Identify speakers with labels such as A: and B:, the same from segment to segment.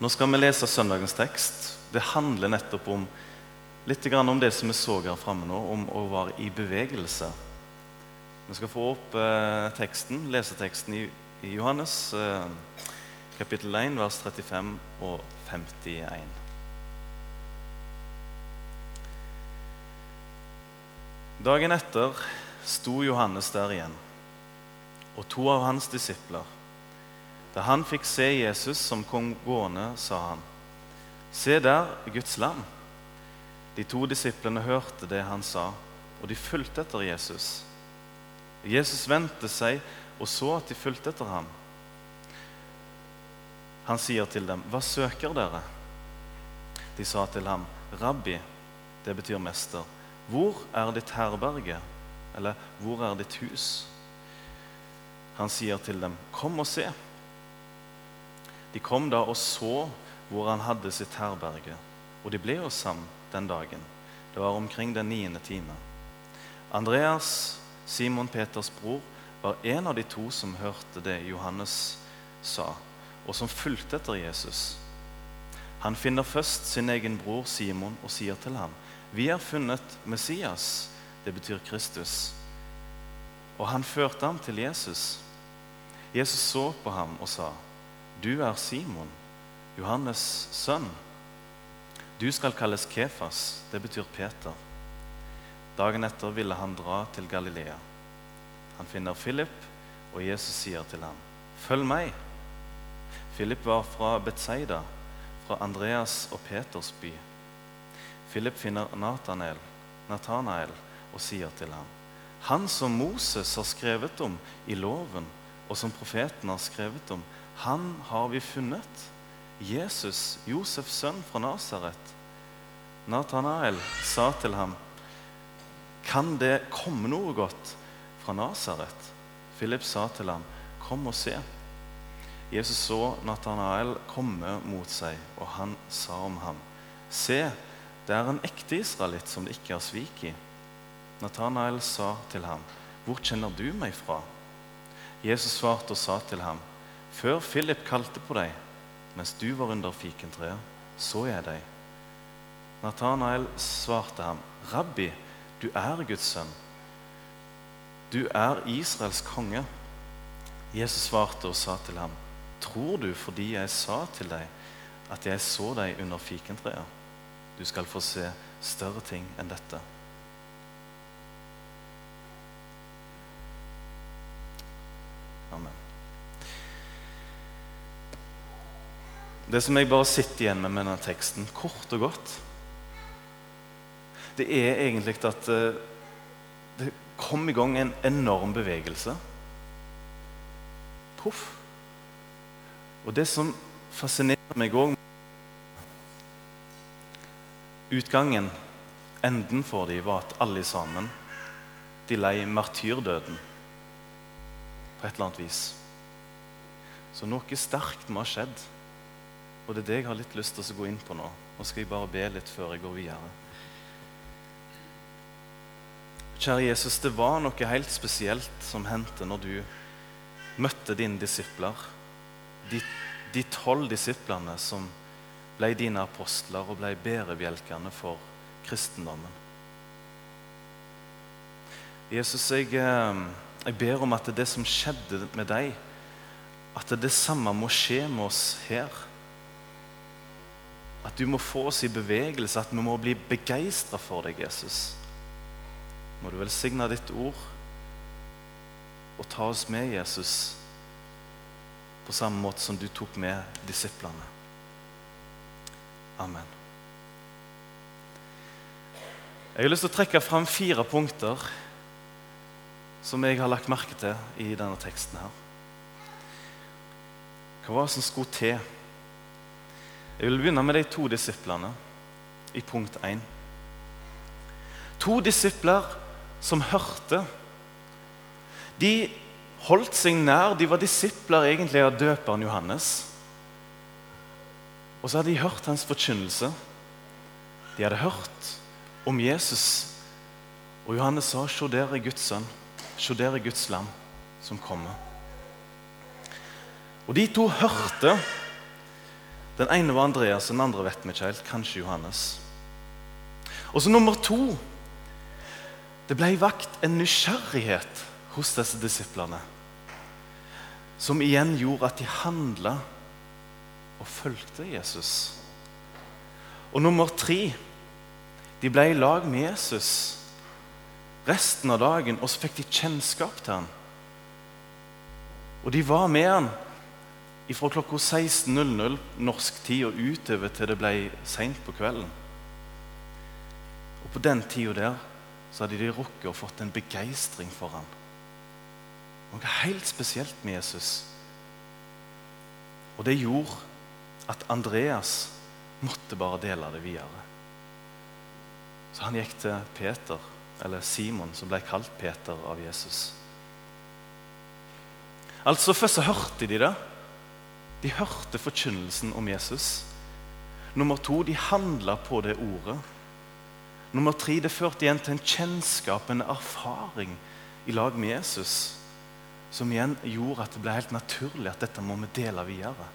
A: Nå skal vi lese søndagens tekst. Det handler nettopp om litt om det som vi så her framme nå, om å være i bevegelse. Vi skal få opp eh, teksten, leseteksten i, i Johannes eh, kapittel 1, vers 35 og 51. Dagen etter sto Johannes der igjen, og to av hans disipler. Da han fikk se Jesus som kom gående, sa han, 'Se der, Guds lam.' De to disiplene hørte det han sa, og de fulgte etter Jesus. Jesus vendte seg og så at de fulgte etter ham. Han sier til dem, 'Hva søker dere?' De sa til ham, 'Rabbi', det betyr mester, 'hvor er ditt herberge?' Eller 'Hvor er ditt hus?' Han sier til dem, 'Kom og se.' De kom da og så hvor han hadde sitt herberge, og de ble hos ham den dagen. Det var omkring den niende time. Andreas, Simon Peters bror, var en av de to som hørte det Johannes sa, og som fulgte etter Jesus. Han finner først sin egen bror Simon og sier til ham, 'Vi har funnet Messias.' Det betyr Kristus. Og han førte ham til Jesus. Jesus så på ham og sa, du er Simon, Johannes' sønn. Du skal kalles Kefas, det betyr Peter. Dagen etter ville han dra til Galilea. Han finner Philip, og Jesus sier til ham, 'Følg meg.' Philip var fra Betseida, fra Andreas og Peters by. Philip finner Natanael, og sier til ham, 'Han som Moses har skrevet om i loven, og som profeten har skrevet om, han har vi funnet. Jesus, Josefs sønn fra Nasaret. Nathanael sa til ham, 'Kan det komme noe godt fra Nasaret?' Philip sa til ham, 'Kom og se.' Jesus så Nathanael komme mot seg, og han sa om ham, 'Se, det er en ekte israelitt som det ikke er svik i.' Nathanael sa til ham, 'Hvor kjenner du meg fra?' Jesus svarte og sa til ham, før Philip kalte på deg, mens du var under fikentreet, så jeg deg. Nathanael svarte ham, 'Rabbi, du er Guds sønn. Du er Israels konge.' Jesus svarte og sa til ham, 'Tror du fordi jeg sa til deg at jeg så deg under fikentreet?' Du skal få se større ting enn dette. Amen. Det som jeg bare sitter igjen med med denne teksten, kort og godt, det er egentlig at eh, det kom i gang en enorm bevegelse. Poff. Og det som fascinerer meg òg Utgangen, enden for dem, var at alle sammen de lei martyrdøden på et eller annet vis. Så noe sterkt må ha skjedd. Og det er det jeg har litt lyst til å gå inn på nå. Nå skal jeg bare be litt før jeg går videre. Kjære Jesus, det var noe helt spesielt som hendte når du møtte dine disipler. De, de tolv disiplene som ble dine apostler og ble bærebjelkene for kristendommen. Jesus, jeg, eh, jeg ber om at det som skjedde med deg, at det samme må skje med oss her. At du må få oss i bevegelse, at vi må bli begeistra for deg, Jesus. Må du velsigne ditt ord og ta oss med, Jesus, på samme måte som du tok med disiplene. Amen. Jeg har lyst til å trekke fram fire punkter som jeg har lagt merke til i denne teksten. her. Hva var det som skulle til? Jeg vil begynne med de to disiplene i punkt 1. To disipler som hørte. De holdt seg nær. De var disipler egentlig av døperen Johannes. Og så hadde de hørt hans forkynnelse. De hadde hørt om Jesus. Og Johannes sa, 'Se der er Guds sønn. Se der er Guds lam som kommer.' Og de to hørte Den ene var Andreas, den andre vet vi ikke helt. Kanskje Johannes. Og så nummer to. Det ble vakt en nysgjerrighet hos disse disiplene. Som igjen gjorde at de handla og fulgte Jesus. Og nummer tre. De ble i lag med Jesus resten av dagen, og så fikk de kjennskap til ham. Og de var med han fra klokka 16.00 norsk tid og utover til det ble seint på kvelden. Og På den tida der så hadde de rukket og fått en begeistring for ham. Noe helt spesielt med Jesus. Og det gjorde at Andreas måtte bare dele det videre. Så han gikk til Peter, eller Simon, som ble kalt Peter av Jesus. Altså Først så hørte de det. De hørte forkynnelsen om Jesus. Nummer to, de handla på det ordet. Nummer tre, det førte igjen til en kjennskap, en erfaring i lag med Jesus, som igjen gjorde at det ble helt naturlig at dette må vi dele videre.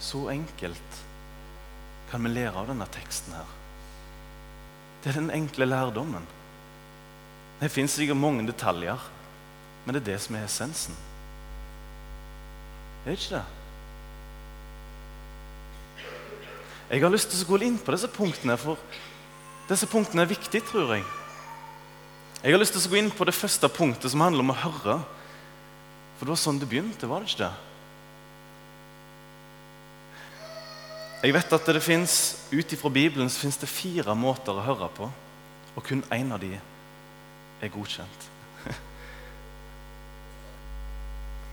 A: Så enkelt kan vi lære av denne teksten her. Det er den enkle lærdommen. Det fins sikkert mange detaljer, men det er det som er essensen. Er det ikke det? Jeg har lyst til å gå inn på disse punktene, for disse punktene er viktige, tror jeg. Jeg har lyst til å gå inn på det første punktet, som handler om å høre. For det var sånn det begynte, var det ikke det? Jeg vet at det finnes, Ut ifra Bibelen så det fire måter å høre på, og kun én av de er godkjent.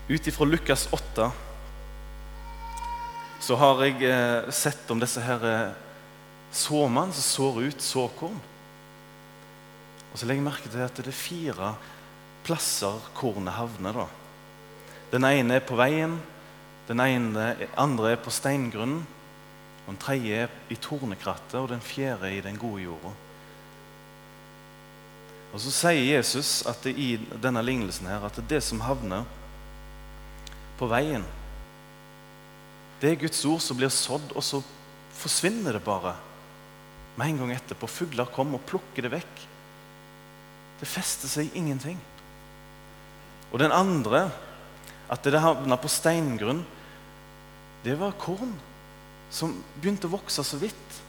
A: Ut ifra Lukas 8 så har jeg eh, sett om disse her eh, som sår ut såkorn. Og så legger jeg merke til at det er fire plasser kornet havner. da. Den ene er på veien, den ene, andre er på steingrunnen, og den tredje er i tornekrattet, og den fjerde er i den gode jorda. Og Så sier Jesus at det i denne lignelsen her, at det, det som havner på veien. Det er Guds ord som blir sådd, og så forsvinner det bare med en gang etterpå. Fugler kommer og plukker det vekk. Det fester seg ingenting. Og den andre, at det havna på steingrunn, det var korn som begynte å vokse så vidt.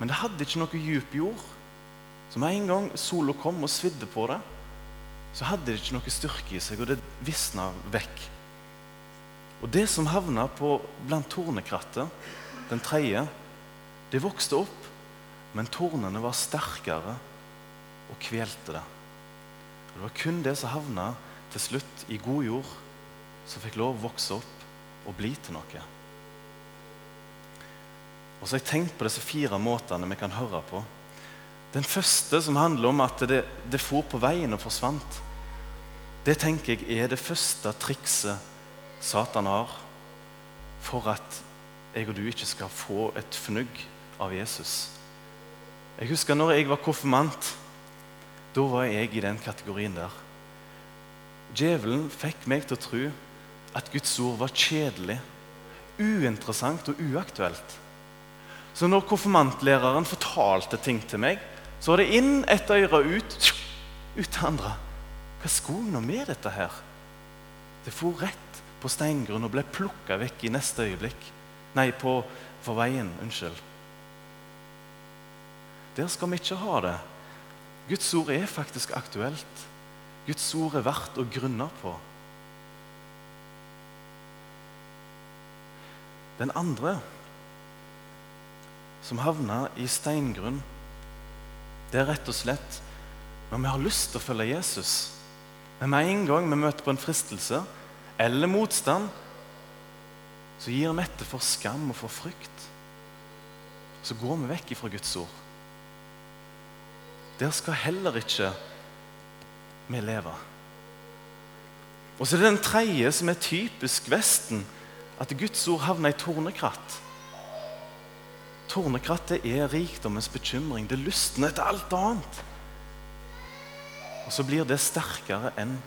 A: Men det hadde ikke noe djup jord. Så med en gang sola kom og svidde på det, så hadde det ikke noe styrke i seg, og det visna vekk. Og det som havna blant tornekrattet, den tredje, det vokste opp, men tornene var sterkere og kvelte det. Og det var kun det som havna til slutt i god jord, som fikk lov å vokse opp og bli til noe. Og så har jeg tenkt på disse fire måtene vi kan høre på. Den første, som handler om at det, det for på veien og forsvant, det tenker jeg er det første trikset Satan har for at jeg og du ikke skal få et fnugg av Jesus. Jeg husker når jeg var konfirmant. Da var jeg i den kategorien der. Djevelen fikk meg til å tro at Guds ord var kjedelig, uinteressant og uaktuelt. Så når konfirmantlæreren fortalte ting til meg, så var det inn et øre ut, ut det andre. Hva skulle nå med dette her? Det for rett på steingrunn og ble plukka vekk i neste øyeblikk. Nei, på, for veien. Unnskyld. Der skal vi ikke ha det. Guds ord er faktisk aktuelt. Guds ord er verdt å grunne på. Den andre, som havna i steingrunn, det er rett og slett når vi har lyst til å følge Jesus. Men med en gang vi møter på en fristelse, eller motstand, så gir vi etter for skam og for frykt. Så går vi vekk ifra Guds ord. Der skal heller ikke vi leve. Og så er det den tredje, som er typisk Vesten, at Guds ord havner i tornekratt. Tornekrattet er rikdommens bekymring. Det lystner etter alt annet. Og så blir det sterkere enn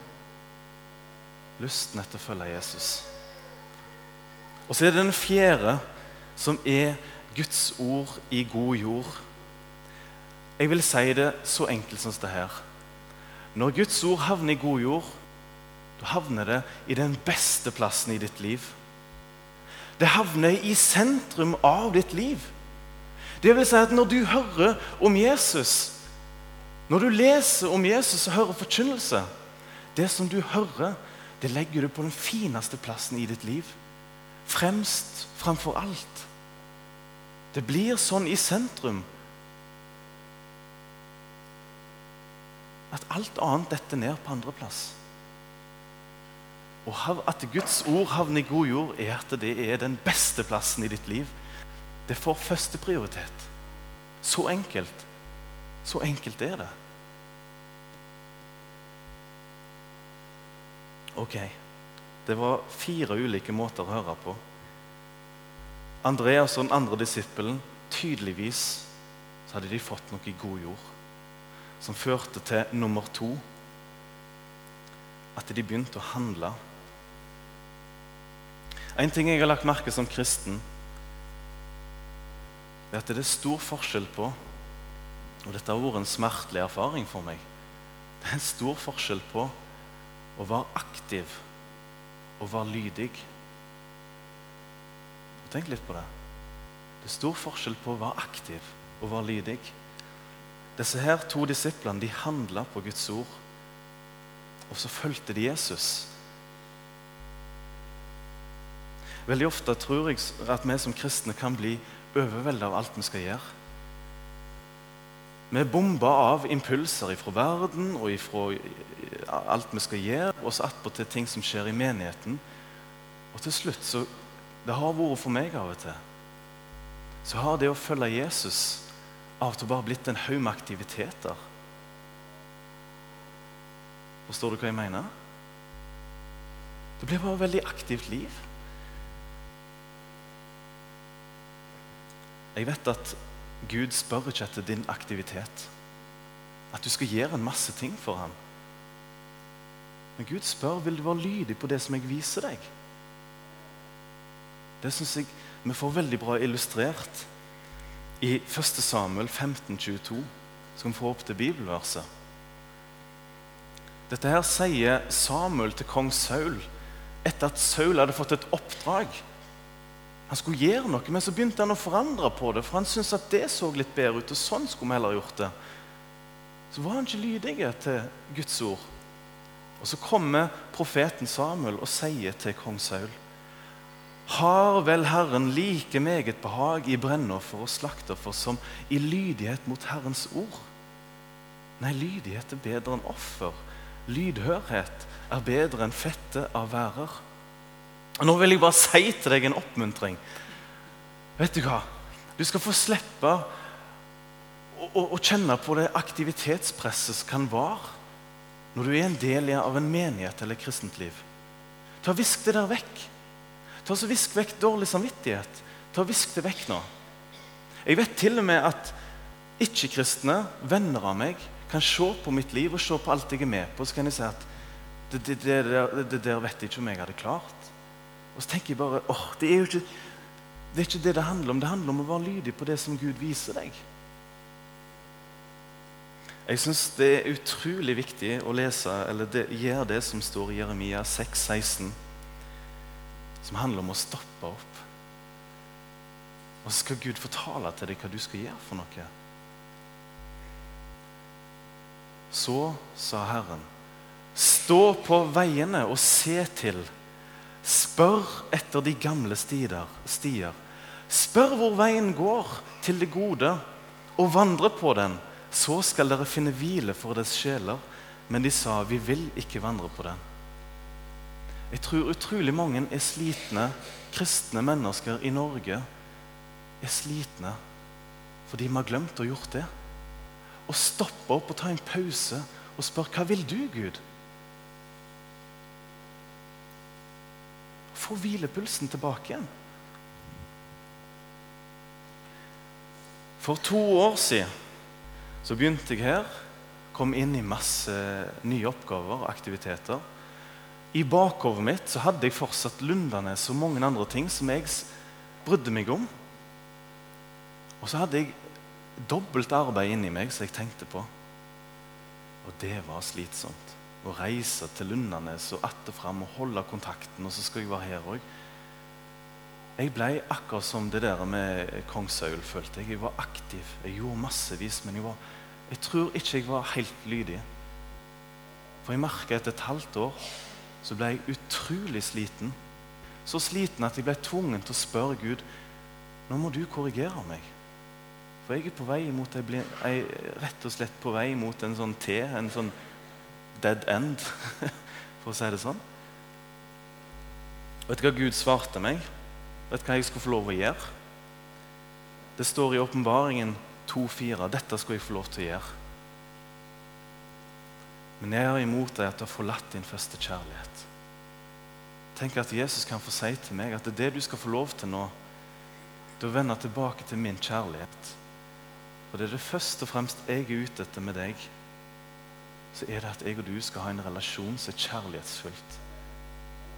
A: lysten etter å følge Jesus. Og så er det den fjerde, som er Guds ord i god jord. Jeg vil si det så enkelt som det her. Når Guds ord havner i god jord, da havner det i den beste plassen i ditt liv. Det havner i sentrum av ditt liv. Det vil si at når du hører om Jesus, når du leser om Jesus og hører forkynnelse Det som du hører, det legger du på den fineste plassen i ditt liv. Fremst framfor alt. Det blir sånn i sentrum at alt annet detter ned på andreplass. Og at Guds ord havner i god jord, er at det er den beste plassen i ditt liv. Det får førsteprioritet. Så enkelt. Så enkelt er det. Ok, det var fire ulike måter å høre på. Andreas og den andre disippelen, tydeligvis så hadde de fått noe i god jord som førte til nummer to. At de begynte å handle. En ting jeg har lagt merke som kristen, er at det er stor forskjell på Og dette har vært en smertelig erfaring for meg. Det er en stor forskjell på å var aktiv og var lydig. Tenk litt på det. Det er stor forskjell på å være aktiv og være lydig. Disse her to disiplene de handla på Guds ord, og så fulgte de Jesus. Veldig ofte tror jeg at vi som kristne kan bli overveldet av alt vi skal gjøre. Vi er bomba av impulser ifra verden og fra alt vi skal gjøre, og så attpåtil ting som skjer i menigheten. Og til slutt så Det har vært for meg av og til. Så har det å følge Jesus av og til bare blitt en haug med aktiviteter. Forstår du hva jeg mener? Det blir bare et veldig aktivt liv. Jeg vet at Gud spør ikke etter din aktivitet. At du skal gjøre en masse ting for ham. Men Gud spør vil du være lydig på det som jeg viser deg. Det syns jeg vi får veldig bra illustrert i 1. Samuel 15, 22, skal vi få opp til bibelverset. Dette her sier Samuel til kong Saul etter at Saul hadde fått et oppdrag. Han skulle gjøre noe, men så begynte han å forandre på det, for han syntes at det så litt bedre ut. og sånn skulle vi heller gjort det. Så var han ikke lydig til Guds ord. Og Så kommer profeten Samuel og sier til kong Saul har vel Herren like meget behag i brennoffer og slakteroffer som i lydighet mot Herrens ord? Nei, lydighet er bedre enn offer. Lydhørhet er bedre enn fette av værer. Nå vil jeg bare si til deg en oppmuntring. Vet du hva? Du skal få slippe å, å, å kjenne på det aktivitetspresset som kan være når du er en del av en menighet eller kristent liv. Ta Visk det der vekk. Ta så Visk vekk dårlig samvittighet. Ta Visk det vekk nå. Jeg vet til og med at ikke-kristne venner av meg kan se på mitt liv og se på alt jeg er med på. Så kan jeg si at det, det, det, det der vet jeg ikke om jeg hadde klart. Og så tenker jeg bare åh, det er jo ikke det er ikke det det handler om. Det handler om å være lydig på det som Gud viser deg. Jeg syns det er utrolig viktig å lese, eller det, gjøre det som står i Jeremia 6, 16 som handler om å stoppe opp. Og så skal Gud fortale til deg hva du skal gjøre for noe. Så sa Herren, stå på veiene og se til. Spør etter de gamle stider, stier. Spør hvor veien går til det gode, og vandre på den. Så skal dere finne hvile for deres sjeler. Men de sa, vi vil ikke vandre på den. Jeg tror utrolig mange er slitne kristne mennesker i Norge er slitne fordi vi har glemt å gjort det. Å stoppe opp og ta en pause og spørre hva vil du, Gud? Få hvilepulsen tilbake igjen. For to år siden så begynte jeg her. Kom inn i masse nye oppgaver og aktiviteter. i bakhovet mitt så hadde jeg fortsatt Lundanes og mange andre ting som jeg brydde meg om. Og så hadde jeg dobbelt arbeid inni meg som jeg tenkte på. Og det var slitsomt. Å reise til Lundanes og att og fram og holde kontakten, og så skal jeg være her òg. Jeg ble akkurat som det der med kong Saul, følte jeg. Jeg var aktiv. Jeg gjorde massevis, men jeg, var, jeg tror ikke jeg var helt lydig. For jeg merka etter et halvt år så ble jeg utrolig sliten. Så sliten at jeg ble tvungen til å spørre Gud nå må du korrigere meg. For jeg er på vei mot jeg blir, jeg rett og slett på vei mot en sånn T, en sånn dead end, for å si det sånn. Vet du hva Gud svarte meg? Vet du hva jeg skulle få lov å gjøre? Det står i Åpenbaringen 2,4. Dette skulle jeg få lov til å gjøre. Men jeg har imot deg at du har forlatt din første kjærlighet. Tenk at Jesus kan få si til meg at det er det du skal få lov til nå. Det er å vende tilbake til min kjærlighet. Og det er det først og fremst jeg er ute etter med deg. Så er det at jeg og du skal ha en relasjon som er kjærlighetsfullt.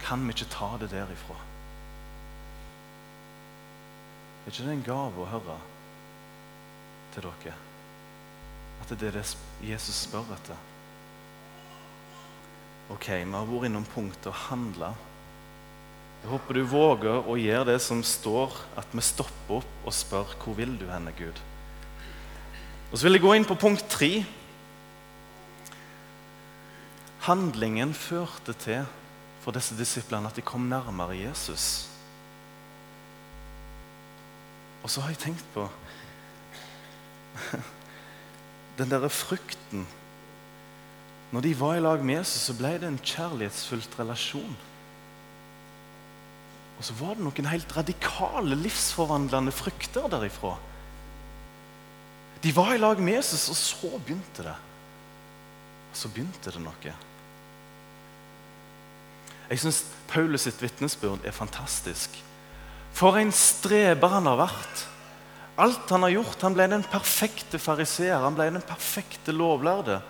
A: Kan vi ikke ta det derifra? Er ikke det en gave å høre til dere? At det er det Jesus spør etter? Ok, vi har vært innom punktet å handle. Jeg håper du våger å gjøre det som står, at vi stopper opp og spør hvor vil du henne, Gud? Og Så vil jeg gå inn på punkt tre. Handlingen førte til for disse disiplene at de kom nærmere Jesus. Og så har jeg tenkt på den derre frukten når de var i lag med Jesus, så ble det en kjærlighetsfullt relasjon. Og så var det noen helt radikale, livsforvandlende frukter derifra. De var i lag med Jesus, og så begynte det. Og så begynte det noe. Jeg syns Paulus sitt vitnesbyrd er fantastisk. For en streber han har vært. Alt han har gjort. Han ble den perfekte fariseer. Han ble den perfekte lovlærde.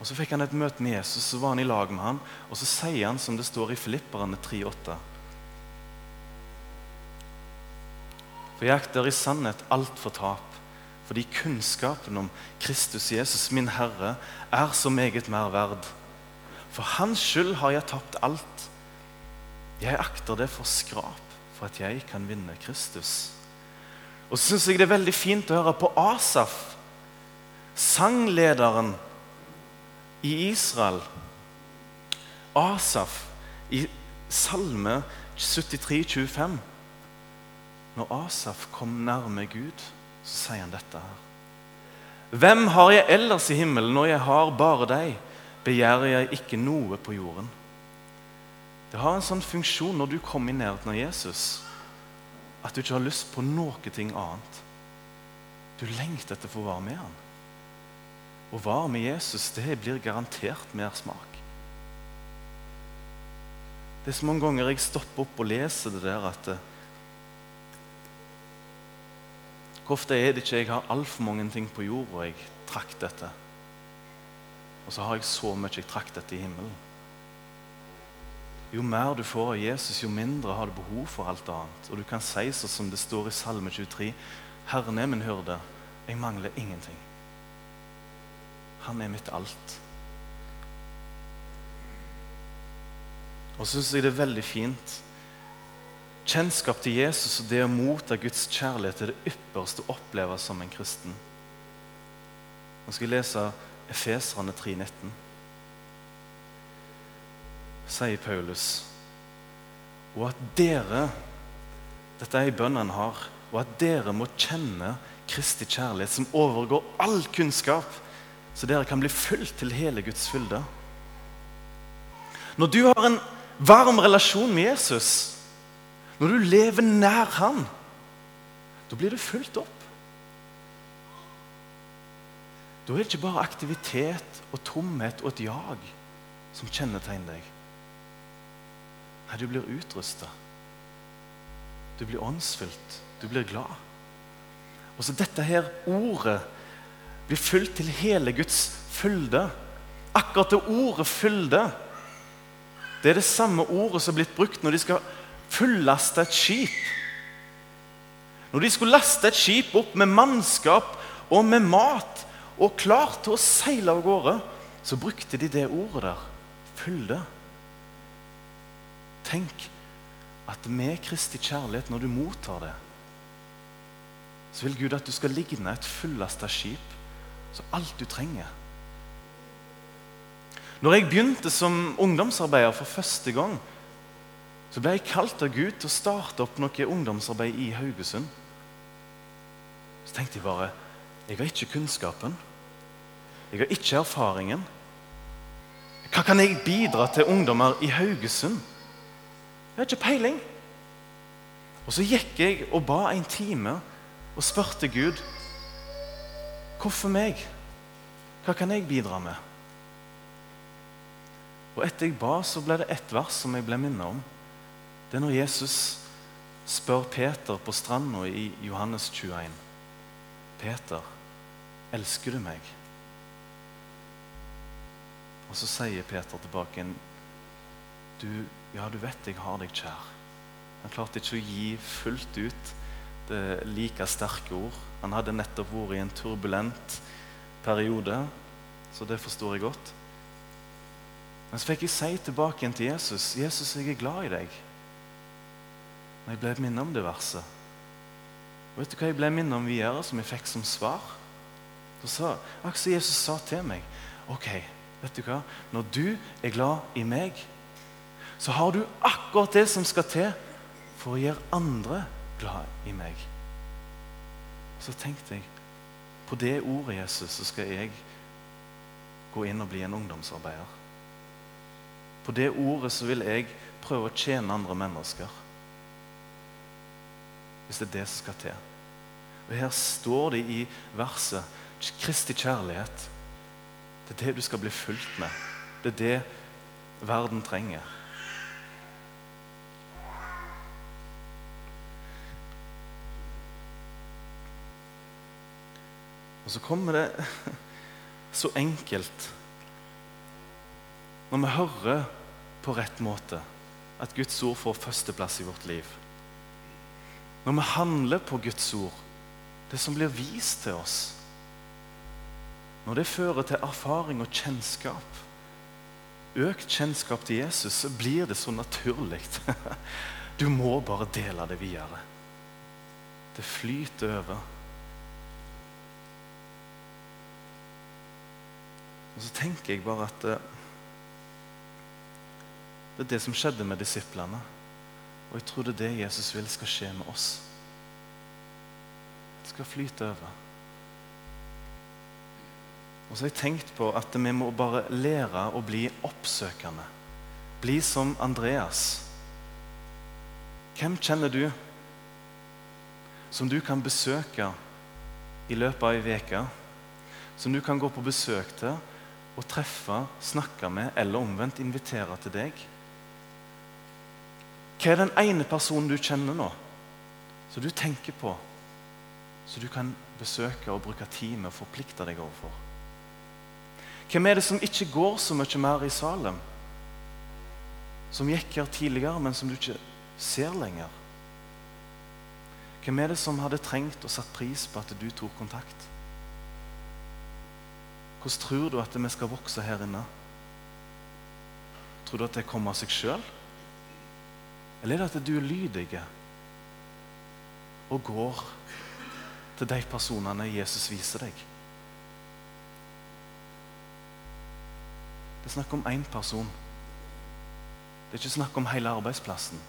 A: Og Så fikk han et møte med Jesus, så var han i lag med han, og så sier han som det står i Filipperne 3,8. For jeg akter i sannhet alt for tap, fordi kunnskapen om Kristus Jesus, min Herre, er så meget mer verd. For hans skyld har jeg tapt alt. Jeg akter det for skrap, for at jeg kan vinne Kristus. Og så syns jeg det er veldig fint å høre på Asaf, sanglederen i Israel. Asaf i Salme 73, 25. Når Asaf kom nærme Gud, så sier han dette her. Hvem har jeg ellers i himmelen når jeg har bare deg? Begjærer jeg ikke noe på jorden. Det har en sånn funksjon når du kommer i nærheten av Jesus, at du ikke har lyst på noe ting annet. Du lengter etter å få være med han. Å være med Jesus det blir garantert mer smak. Det er så mange ganger jeg stopper opp og leser det der at eh, Hvor ofte er det ikke jeg har altfor mange ting på jorda jeg trakter etter? Og så har jeg så mye jeg trakter etter i himmelen. Jo mer du får av Jesus, jo mindre har du behov for alt annet. Og du kan si sånn som det står i Salme 23.: Herren er min hyrde, jeg mangler ingenting. Han er mitt alt. Og så syns jeg det er veldig fint. Kjennskap til Jesus og det å motta Guds kjærlighet er det ypperste å oppleve som en kristen. Nå skal jeg lese Efeserne 3,19. Sier Paulus. Og at dere Dette er en bønn han har. Og at dere må kjenne Kristi kjærlighet, som overgår all kunnskap, så dere kan bli fulgt til hele Guds fylde. Når du har en varm relasjon med Jesus, når du lever nær han, da blir du fulgt opp. Da er det ikke bare aktivitet og tomhet og et jag som kjennetegner deg. Nei, du blir utrusta. Du blir åndsfylt. Du blir glad. Og så dette her ordet blir fulgt til hele Guds fylde. Akkurat det ordet 'fylde' Det er det samme ordet som er blitt brukt når de skal fullaste et skip. Når de skulle laste et skip opp med mannskap og med mat og klart til å seile av gårde, så brukte de det ordet der. Fylde. Tenk at med Kristi kjærlighet, når du mottar det, så vil Gud at du skal ligne et fullasta skip. Så alt du trenger. Når jeg begynte som ungdomsarbeider for første gang, så ble jeg kalt av Gud til å starte opp noe ungdomsarbeid i Haugesund. Så tenkte jeg bare jeg har ikke kunnskapen. Jeg har ikke erfaringen. Hva kan jeg bidra til ungdommer i Haugesund? Jeg har ikke peiling. Og så gikk jeg og ba en time og spurte Gud hvorfor meg? Hva kan jeg bidra med? Og etter jeg ba, så ble det ett vers som jeg ble minnet om. Det er når Jesus spør Peter på stranda i Johannes 21. Peter, elsker du meg? Og så sier Peter tilbake en du, ja, du vet jeg har deg kjær. Han klarte ikke å gi fullt ut det like sterke ord. Han hadde nettopp vært i en turbulent periode, så det forstår jeg godt. Men så fikk jeg si tilbake igjen til Jesus Jesus, jeg er glad i deg. Når jeg ble minnet om det verset. Og vet du hva jeg ble minnet om videre, som jeg fikk som svar? Da sa, Akkurat Jesus sa til meg OK, vet du hva? Når du er glad i meg, så har du akkurat det som skal til for å gjøre andre glad i meg. Så tenkte jeg på det ordet, Jesus, så skal jeg gå inn og bli en ungdomsarbeider. På det ordet så vil jeg prøve å tjene andre mennesker. Hvis det er det som skal til. Og Her står det i verset Kristi kjærlighet. Det er det du skal bli fulgt med. Det er det verden trenger. Og så kommer det så enkelt når vi hører på rett måte at Guds ord får førsteplass i vårt liv. Når vi handler på Guds ord, det som blir vist til oss. Når det fører til erfaring og kjennskap, økt kjennskap til Jesus, så blir det så naturlig. Du må bare dele det videre. Det flyter over. Og så tenker jeg bare at eh, det er det som skjedde med disiplene. Og jeg tror det er det Jesus vil skal skje med oss. Det skal flyte over. Og så har jeg tenkt på at vi må bare lære å bli oppsøkende. Bli som Andreas. Hvem kjenner du som du kan besøke i løpet av ei uke? Som du kan gå på besøk til å treffe, snakke med eller omvendt invitere til deg? Hva er den ene personen du kjenner nå, som du tenker på, som du kan besøke og bruke tid med og forplikte deg overfor? Hvem er det som ikke går så mye mer i Salem? Som gikk her tidligere, men som du ikke ser lenger? Hvem er det som hadde trengt og satt pris på at du tok kontakt? Hvordan tror du at vi skal vokse her inne? Tror du at det kommer av seg sjøl? Eller er det at du er lydig og går til de personene Jesus viser deg? Det er snakk om én person. Det er ikke snakk om hele arbeidsplassen.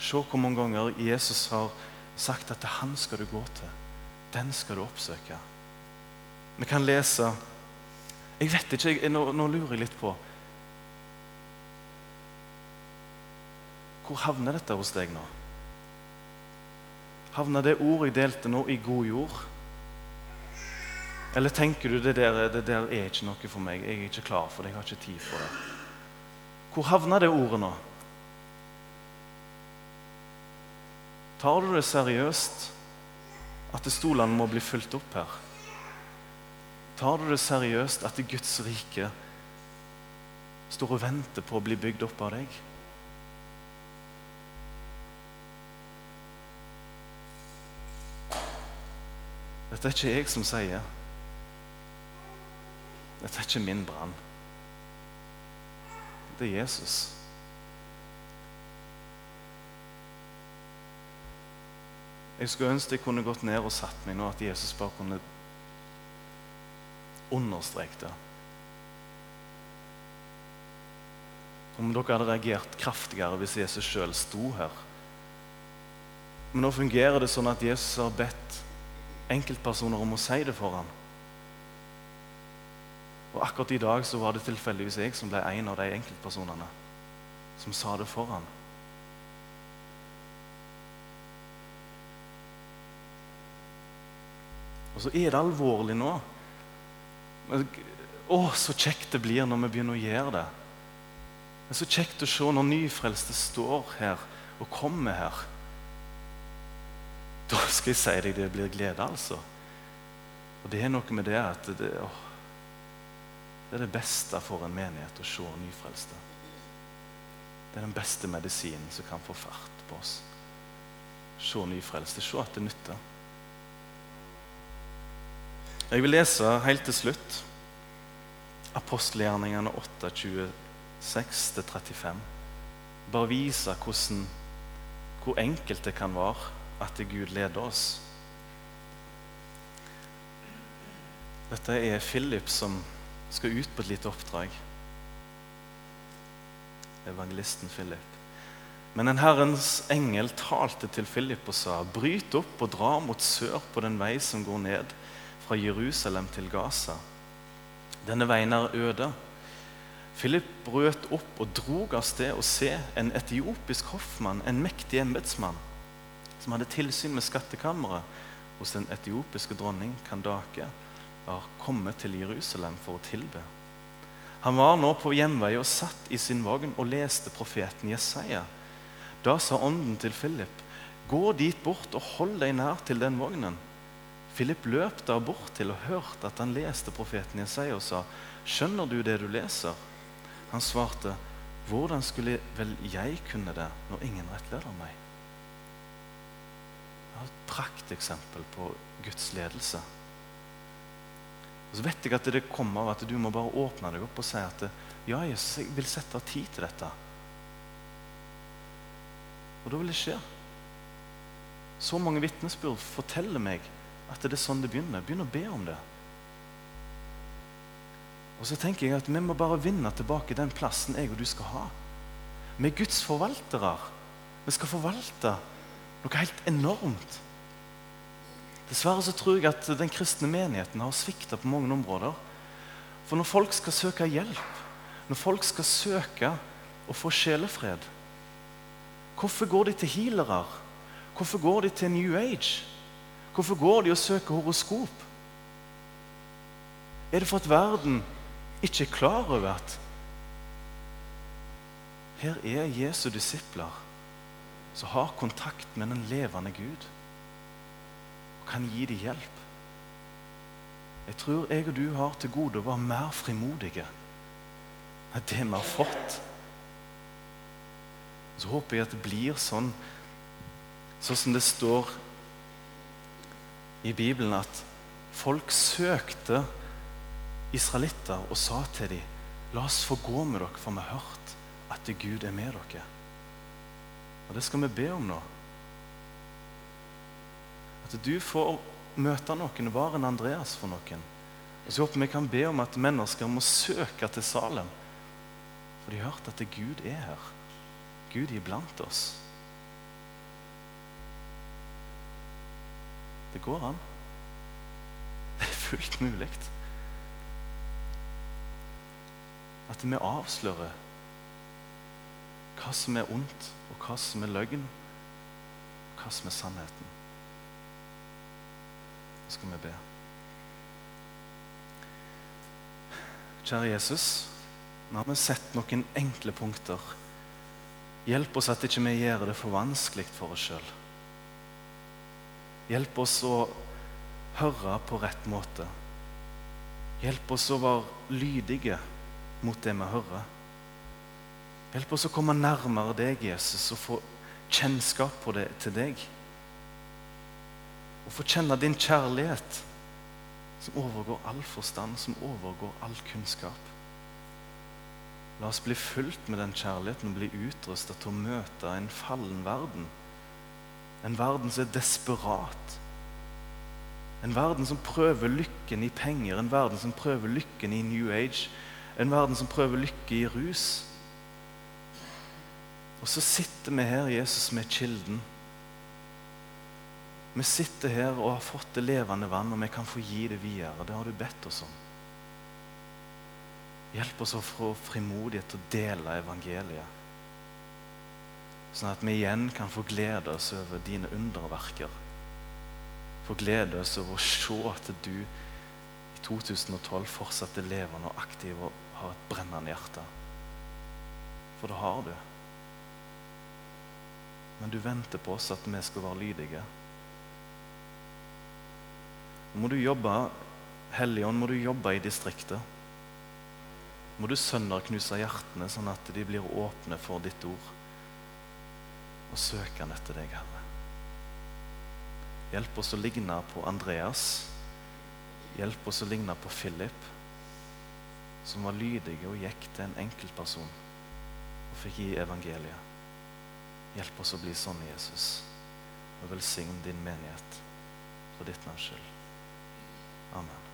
A: Se hvor mange ganger Jesus har sagt at det er han skal du gå til den skal du oppsøke. Vi kan lese Jeg vet ikke, jeg, nå, nå, lurer jeg litt på Hvor havner dette hos deg nå? Havner det ordet jeg delte nå, i god jord? Eller tenker du det der, det der er ikke noe for meg, jeg er ikke klar for det, jeg har ikke tid for det? Hvor havner det ordet nå? Tar du det seriøst? At stolene må bli fulgt opp her? Tar du det seriøst at Guds rike står og venter på å bli bygd opp av deg. Dette er ikke jeg som sier. Dette er ikke min brann. Det er Jesus. Jeg skulle ønske jeg kunne gått ned og satt meg nå, at Jesus bare kunne understreke det. Om dere hadde reagert kraftigere hvis Jesus sjøl sto her. Men nå fungerer det sånn at Jesus har bedt enkeltpersoner om å si det for ham. Og akkurat i dag så var det tilfeldigvis jeg som ble en av de enkeltpersonene som sa det for ham. Og så er det alvorlig nå. Men, å, så kjekt det blir når vi begynner å gjøre det. Det er så kjekt å se når nyfrelste står her og kommer her. Da skal jeg si deg det blir glede, altså. Og det er noe med det at det, å, det er det beste for en menighet å se nyfrelste. Det er den beste medisinen som kan få fart på oss. Se nyfrelste. Se at det nytter. Jeg vil lese helt til slutt apostelgjerningene 8, 26-35. Bare vise hvordan, hvor enkelt det kan være at Gud leder oss. Dette er Philip som skal ut på et lite oppdrag. Evangelisten Philip. Men en Herrens engel talte til Philip og sa.: Bryt opp og dra mot sør på den vei som går ned fra Jerusalem til Gaza. Denne veien er øde. Philip brøt opp og drog av sted og se en etiopisk hoffmann, en mektig embetsmann, som hadde tilsyn med skattkammeret hos den etiopiske dronning Kandake, var kommet til Jerusalem for å tilbe. Han var nå på hjemvei og satt i sin vogn og leste profeten Jesaja. Da sa ånden til Philip, gå dit bort og hold deg nær til den vognen. Philip løp da bort til og hørte at han leste profeten Jesaja og sa, 'Skjønner du det du leser?' Han svarte, 'Hvordan skulle vel jeg kunne det når ingen rettleder meg?' Det er et prakteksempel på Guds ledelse. Og så vet jeg at det kommer av at du må bare åpne deg opp og si at 'Ja, Jesus, jeg vil sette av tid til dette'. Og da vil det skje. Så mange vitnesbyrd forteller meg at det er sånn det begynner. Begynn å be om det. Og så tenker jeg at Vi må bare vinne tilbake den plassen jeg og du skal ha. Vi er Guds forvaltere. Vi skal forvalte noe helt enormt. Dessverre så tror jeg at den kristne menigheten har svikta på mange områder. For når folk skal søke hjelp, når folk skal søke å få sjelefred Hvorfor går de til healere? Hvorfor går de til New Age? Hvorfor går de og søker horoskop? Er det for at verden ikke er klar over at her er Jesu disipler som har kontakt med den levende Gud og kan gi dem hjelp? Jeg tror jeg og du har til gode å være mer frimodige enn det vi har fått. Så håper jeg at det blir sånn, sånn som det står i Bibelen at folk søkte israelitter og sa til dem La oss få gå med dere, for vi har hørt at Gud er med dere. Og det skal vi be om nå. At du får møte noen, var en Andreas for noen. Og så håper vi kan be om at mennesker må søke til Salem. For de har hørt at Gud er her. Gud er blant oss. Det går an. Det er fullt mulig. At vi avslører hva som er ondt, og hva som er løgn, og hva som er sannheten. Nå skal vi be. Kjære Jesus, nå har vi sett noen enkle punkter. Hjelp oss at ikke vi gjør det for vanskelig for oss sjøl. Hjelp oss å høre på rett måte. Hjelp oss å være lydige mot det vi hører. Hjelp oss å komme nærmere deg, Jesus, og få kjennskap det, til deg. Og få kjenne din kjærlighet, som overgår all forstand, som overgår all kunnskap. La oss bli fulgt med den kjærligheten og bli utrusta til å møte en fallen verden. En verden som er desperat. En verden som prøver lykken i penger, en verden som prøver lykken i New Age, en verden som prøver lykke i rus. Og så sitter vi her, Jesus, med kilden. Vi sitter her og har fått det levende vann, og vi kan få gi det videre. Det har du bedt oss om. Hjelp oss å få frimodighet til å dele evangeliet. Sånn at vi igjen kan få glede oss over dine underverker. Få glede oss over å se at du i 2012 fortsatt er levende og aktiv og har et brennende hjerte. For det har du. Men du venter på oss at vi skal være lydige. Må du jobbe, Helligånd, må du jobbe i distriktet. Må du sønderknuse hjertene, sånn at de blir åpne for ditt ord. Og søkende etter deg, Herre. Hjelp oss å ligne på Andreas. Hjelp oss å ligne på Philip, som var lydig og gikk til en enkeltperson og fikk gi evangeliet. Hjelp oss å bli sånn, Jesus, og velsign din menighet for ditt navns skyld. Amen.